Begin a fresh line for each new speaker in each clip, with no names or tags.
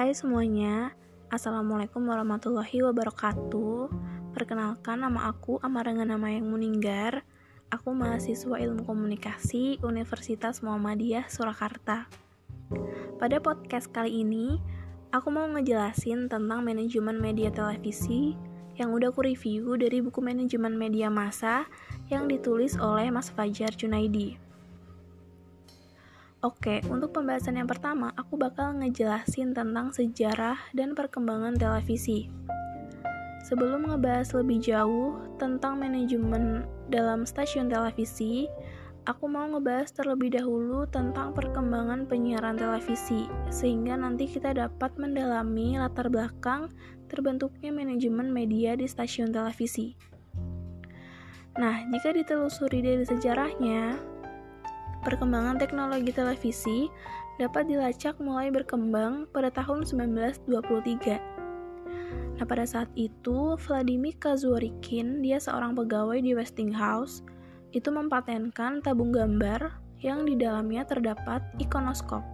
Hai semuanya, Assalamualaikum warahmatullahi wabarakatuh. Perkenalkan nama aku Amarangan Nama Yang Muninggar. Aku mahasiswa ilmu komunikasi Universitas Muhammadiyah Surakarta. Pada podcast kali ini, aku mau ngejelasin tentang manajemen media televisi yang udah aku review dari buku manajemen media massa yang ditulis oleh Mas Fajar Junaidi. Oke, untuk pembahasan yang pertama, aku bakal ngejelasin tentang sejarah dan perkembangan televisi. Sebelum ngebahas lebih jauh tentang manajemen dalam stasiun televisi, aku mau ngebahas terlebih dahulu tentang perkembangan penyiaran televisi, sehingga nanti kita dapat mendalami latar belakang terbentuknya manajemen media di stasiun televisi. Nah, jika ditelusuri dari sejarahnya, perkembangan teknologi televisi dapat dilacak mulai berkembang pada tahun 1923. Nah, pada saat itu, Vladimir Kazurikin, dia seorang pegawai di Westinghouse, itu mempatenkan tabung gambar yang di dalamnya terdapat ikonoskop.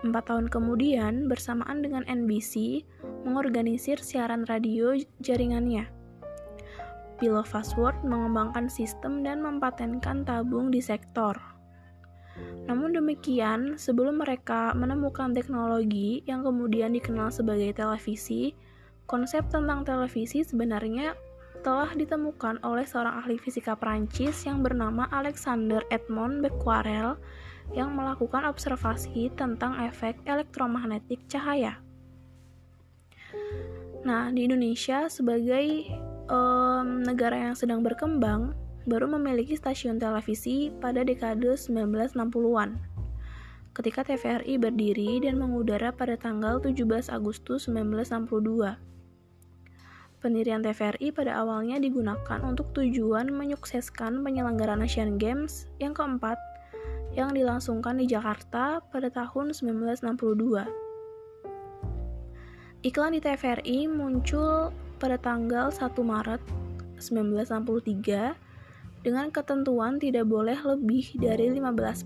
Empat tahun kemudian, bersamaan dengan NBC, mengorganisir siaran radio jaringannya. Pillow Fastword mengembangkan sistem dan mempatenkan tabung di sektor. Namun demikian, sebelum mereka menemukan teknologi yang kemudian dikenal sebagai televisi, konsep tentang televisi sebenarnya telah ditemukan oleh seorang ahli fisika Prancis yang bernama Alexander Edmond Becquerel yang melakukan observasi tentang efek elektromagnetik cahaya. Nah, di Indonesia sebagai um, negara yang sedang berkembang, baru memiliki stasiun televisi pada dekade 1960-an. Ketika TVRI berdiri dan mengudara pada tanggal 17 Agustus 1962. Pendirian TVRI pada awalnya digunakan untuk tujuan menyukseskan penyelenggaraan Asian Games yang keempat yang dilangsungkan di Jakarta pada tahun 1962. Iklan di TVRI muncul pada tanggal 1 Maret 1963 dengan ketentuan tidak boleh lebih dari 15%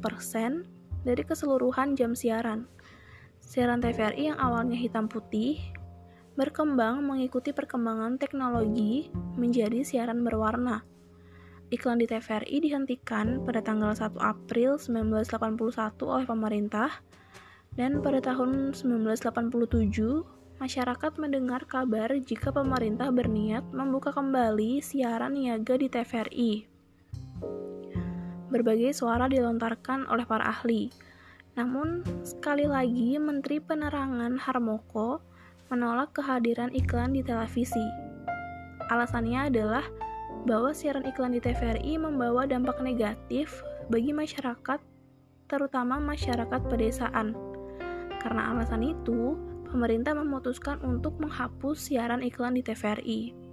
dari keseluruhan jam siaran. Siaran TVRI yang awalnya hitam putih berkembang mengikuti perkembangan teknologi menjadi siaran berwarna. Iklan di TVRI dihentikan pada tanggal 1 April 1981 oleh pemerintah dan pada tahun 1987 masyarakat mendengar kabar jika pemerintah berniat membuka kembali siaran niaga di TVRI. Berbagai suara dilontarkan oleh para ahli. Namun, sekali lagi Menteri Penerangan Harmoko menolak kehadiran iklan di televisi. Alasannya adalah bahwa siaran iklan di TVRI membawa dampak negatif bagi masyarakat, terutama masyarakat pedesaan. Karena alasan itu, pemerintah memutuskan untuk menghapus siaran iklan di TVRI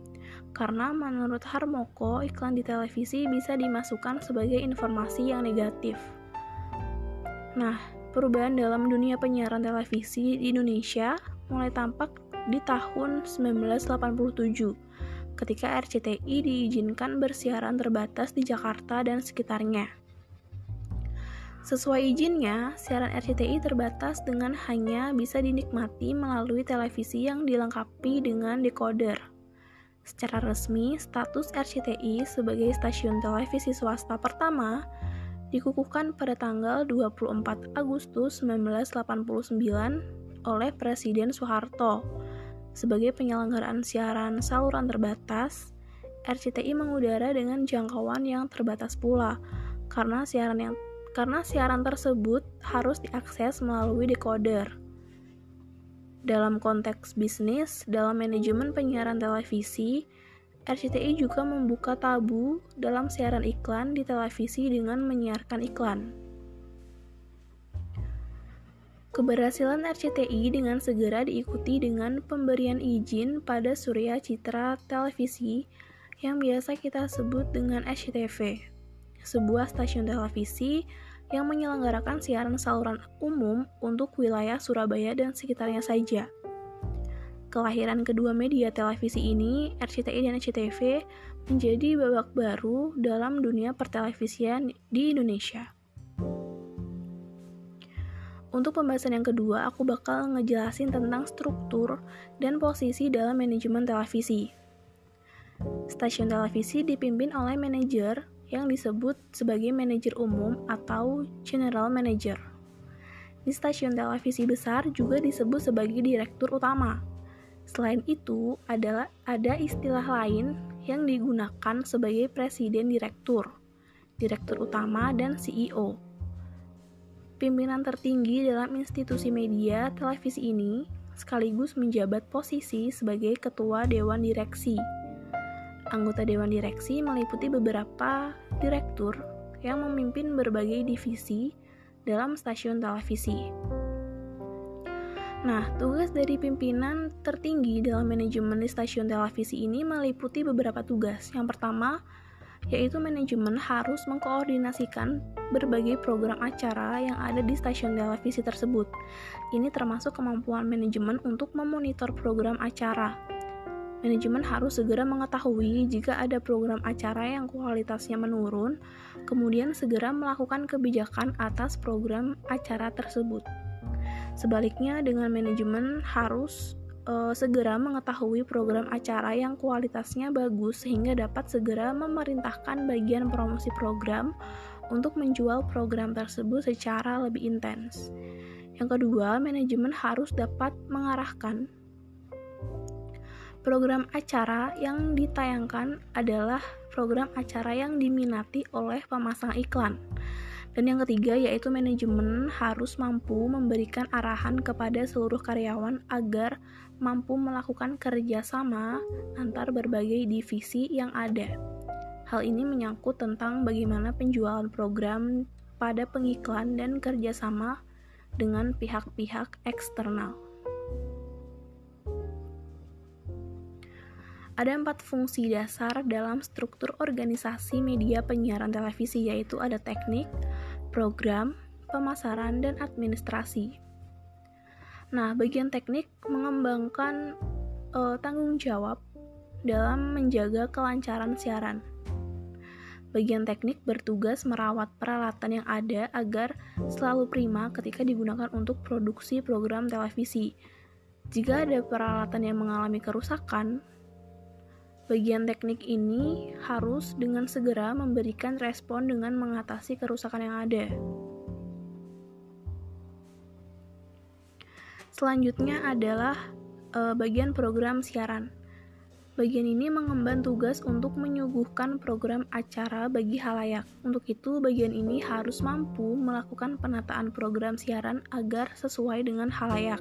karena menurut Harmoko, iklan di televisi bisa dimasukkan sebagai informasi yang negatif. Nah, perubahan dalam dunia penyiaran televisi di Indonesia mulai tampak di tahun 1987 ketika RCTI diizinkan bersiaran terbatas di Jakarta dan sekitarnya. Sesuai izinnya, siaran RCTI terbatas dengan hanya bisa dinikmati melalui televisi yang dilengkapi dengan decoder. Secara resmi, status RCTI sebagai stasiun televisi swasta pertama dikukuhkan pada tanggal 24 Agustus 1989 oleh Presiden Soeharto. Sebagai penyelenggaraan siaran saluran terbatas, RCTI mengudara dengan jangkauan yang terbatas pula, karena siaran yang karena siaran tersebut harus diakses melalui decoder. Dalam konteks bisnis, dalam manajemen penyiaran televisi, RCTI juga membuka tabu dalam siaran iklan di televisi dengan menyiarkan iklan. Keberhasilan RCTI dengan segera diikuti dengan pemberian izin pada Surya Citra Televisi yang biasa kita sebut dengan SCTV, sebuah stasiun televisi yang menyelenggarakan siaran saluran umum untuk wilayah Surabaya dan sekitarnya saja. Kelahiran kedua media televisi ini, RCTI dan SCTV, menjadi babak baru dalam dunia pertelevisian di Indonesia. Untuk pembahasan yang kedua, aku bakal ngejelasin tentang struktur dan posisi dalam manajemen televisi. Stasiun televisi dipimpin oleh manajer yang disebut sebagai manajer umum atau general manager. Di stasiun televisi besar juga disebut sebagai direktur utama. Selain itu, adalah ada istilah lain yang digunakan sebagai presiden direktur, direktur utama, dan CEO pimpinan tertinggi dalam institusi media televisi ini sekaligus menjabat posisi sebagai ketua dewan direksi. Anggota dewan direksi meliputi beberapa direktur yang memimpin berbagai divisi dalam stasiun televisi. Nah, tugas dari pimpinan tertinggi dalam manajemen di stasiun televisi ini meliputi beberapa tugas. Yang pertama, yaitu manajemen harus mengkoordinasikan berbagai program acara yang ada di stasiun televisi tersebut. Ini termasuk kemampuan manajemen untuk memonitor program acara. Manajemen harus segera mengetahui jika ada program acara yang kualitasnya menurun, kemudian segera melakukan kebijakan atas program acara tersebut. Sebaliknya, dengan manajemen harus uh, segera mengetahui program acara yang kualitasnya bagus sehingga dapat segera memerintahkan bagian promosi program untuk menjual program tersebut secara lebih intens. Yang kedua, manajemen harus dapat mengarahkan program acara yang ditayangkan adalah program acara yang diminati oleh pemasang iklan. Dan yang ketiga yaitu manajemen harus mampu memberikan arahan kepada seluruh karyawan agar mampu melakukan kerjasama antar berbagai divisi yang ada. Hal ini menyangkut tentang bagaimana penjualan program pada pengiklan dan kerjasama dengan pihak-pihak eksternal. Ada empat fungsi dasar dalam struktur organisasi media penyiaran televisi, yaitu ada teknik, program, pemasaran, dan administrasi. Nah, bagian teknik mengembangkan uh, tanggung jawab dalam menjaga kelancaran siaran. Bagian teknik bertugas merawat peralatan yang ada agar selalu prima ketika digunakan untuk produksi program televisi. Jika ada peralatan yang mengalami kerusakan, bagian teknik ini harus dengan segera memberikan respon dengan mengatasi kerusakan yang ada. Selanjutnya adalah uh, bagian program siaran. Bagian ini mengemban tugas untuk menyuguhkan program acara bagi halayak. Untuk itu, bagian ini harus mampu melakukan penataan program siaran agar sesuai dengan halayak.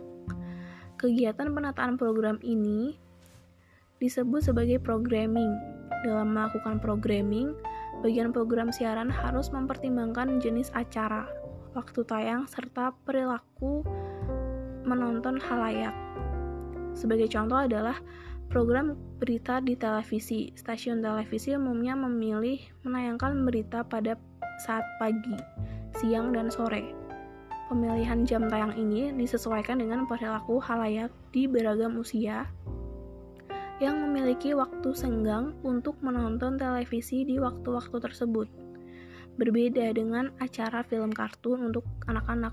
Kegiatan penataan program ini disebut sebagai programming. Dalam melakukan programming, bagian program siaran harus mempertimbangkan jenis acara, waktu tayang, serta perilaku menonton halayak. Sebagai contoh adalah program berita di televisi. Stasiun televisi umumnya memilih menayangkan berita pada saat pagi, siang, dan sore. Pemilihan jam tayang ini disesuaikan dengan perilaku halayak di beragam usia yang memiliki waktu senggang untuk menonton televisi di waktu-waktu tersebut. Berbeda dengan acara film kartun untuk anak-anak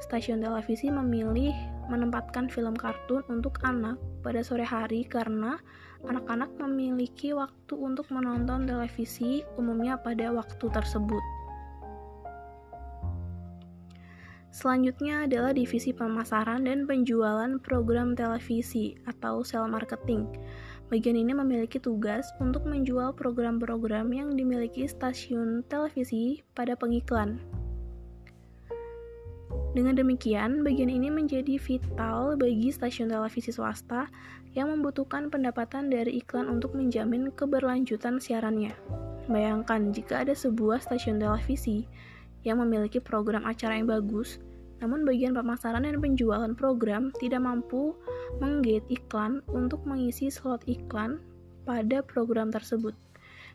stasiun televisi memilih menempatkan film kartun untuk anak pada sore hari karena anak-anak memiliki waktu untuk menonton televisi umumnya pada waktu tersebut. Selanjutnya adalah divisi pemasaran dan penjualan program televisi atau sell marketing. Bagian ini memiliki tugas untuk menjual program-program yang dimiliki stasiun televisi pada pengiklan. Dengan demikian, bagian ini menjadi vital bagi stasiun televisi swasta yang membutuhkan pendapatan dari iklan untuk menjamin keberlanjutan siarannya. Bayangkan jika ada sebuah stasiun televisi yang memiliki program acara yang bagus, namun bagian pemasaran dan penjualan program tidak mampu menggate iklan untuk mengisi slot iklan pada program tersebut.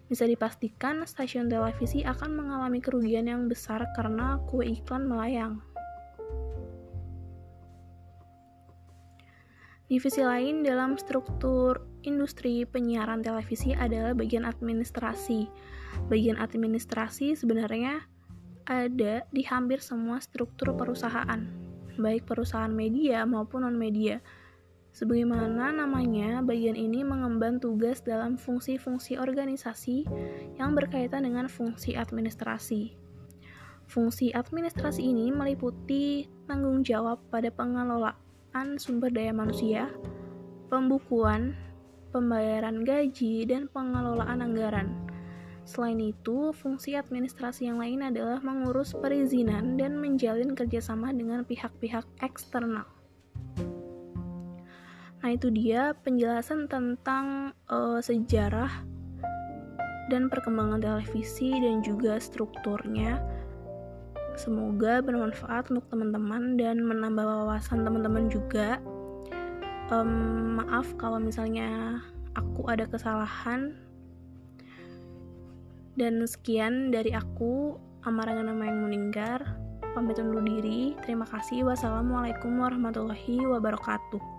Bisa dipastikan stasiun televisi akan mengalami kerugian yang besar karena kue iklan melayang. Divisi lain dalam struktur industri penyiaran televisi adalah bagian administrasi. Bagian administrasi sebenarnya ada di hampir semua struktur perusahaan. baik perusahaan media maupun non-media. Sebagaimana namanya, bagian ini mengemban tugas dalam fungsi-fungsi organisasi yang berkaitan dengan fungsi administrasi. Fungsi administrasi ini meliputi tanggung jawab pada pengelolaan sumber daya manusia, pembukuan, pembayaran gaji, dan pengelolaan anggaran. Selain itu, fungsi administrasi yang lain adalah mengurus perizinan dan menjalin kerjasama dengan pihak-pihak eksternal. Nah, itu dia penjelasan tentang uh, sejarah dan perkembangan televisi dan juga strukturnya. Semoga bermanfaat untuk teman-teman dan menambah wawasan teman-teman juga. Um, maaf kalau misalnya aku ada kesalahan dan sekian dari aku, Amaranga nama yang meninggal. Pamit undur diri. Terima kasih. Wassalamualaikum warahmatullahi wabarakatuh.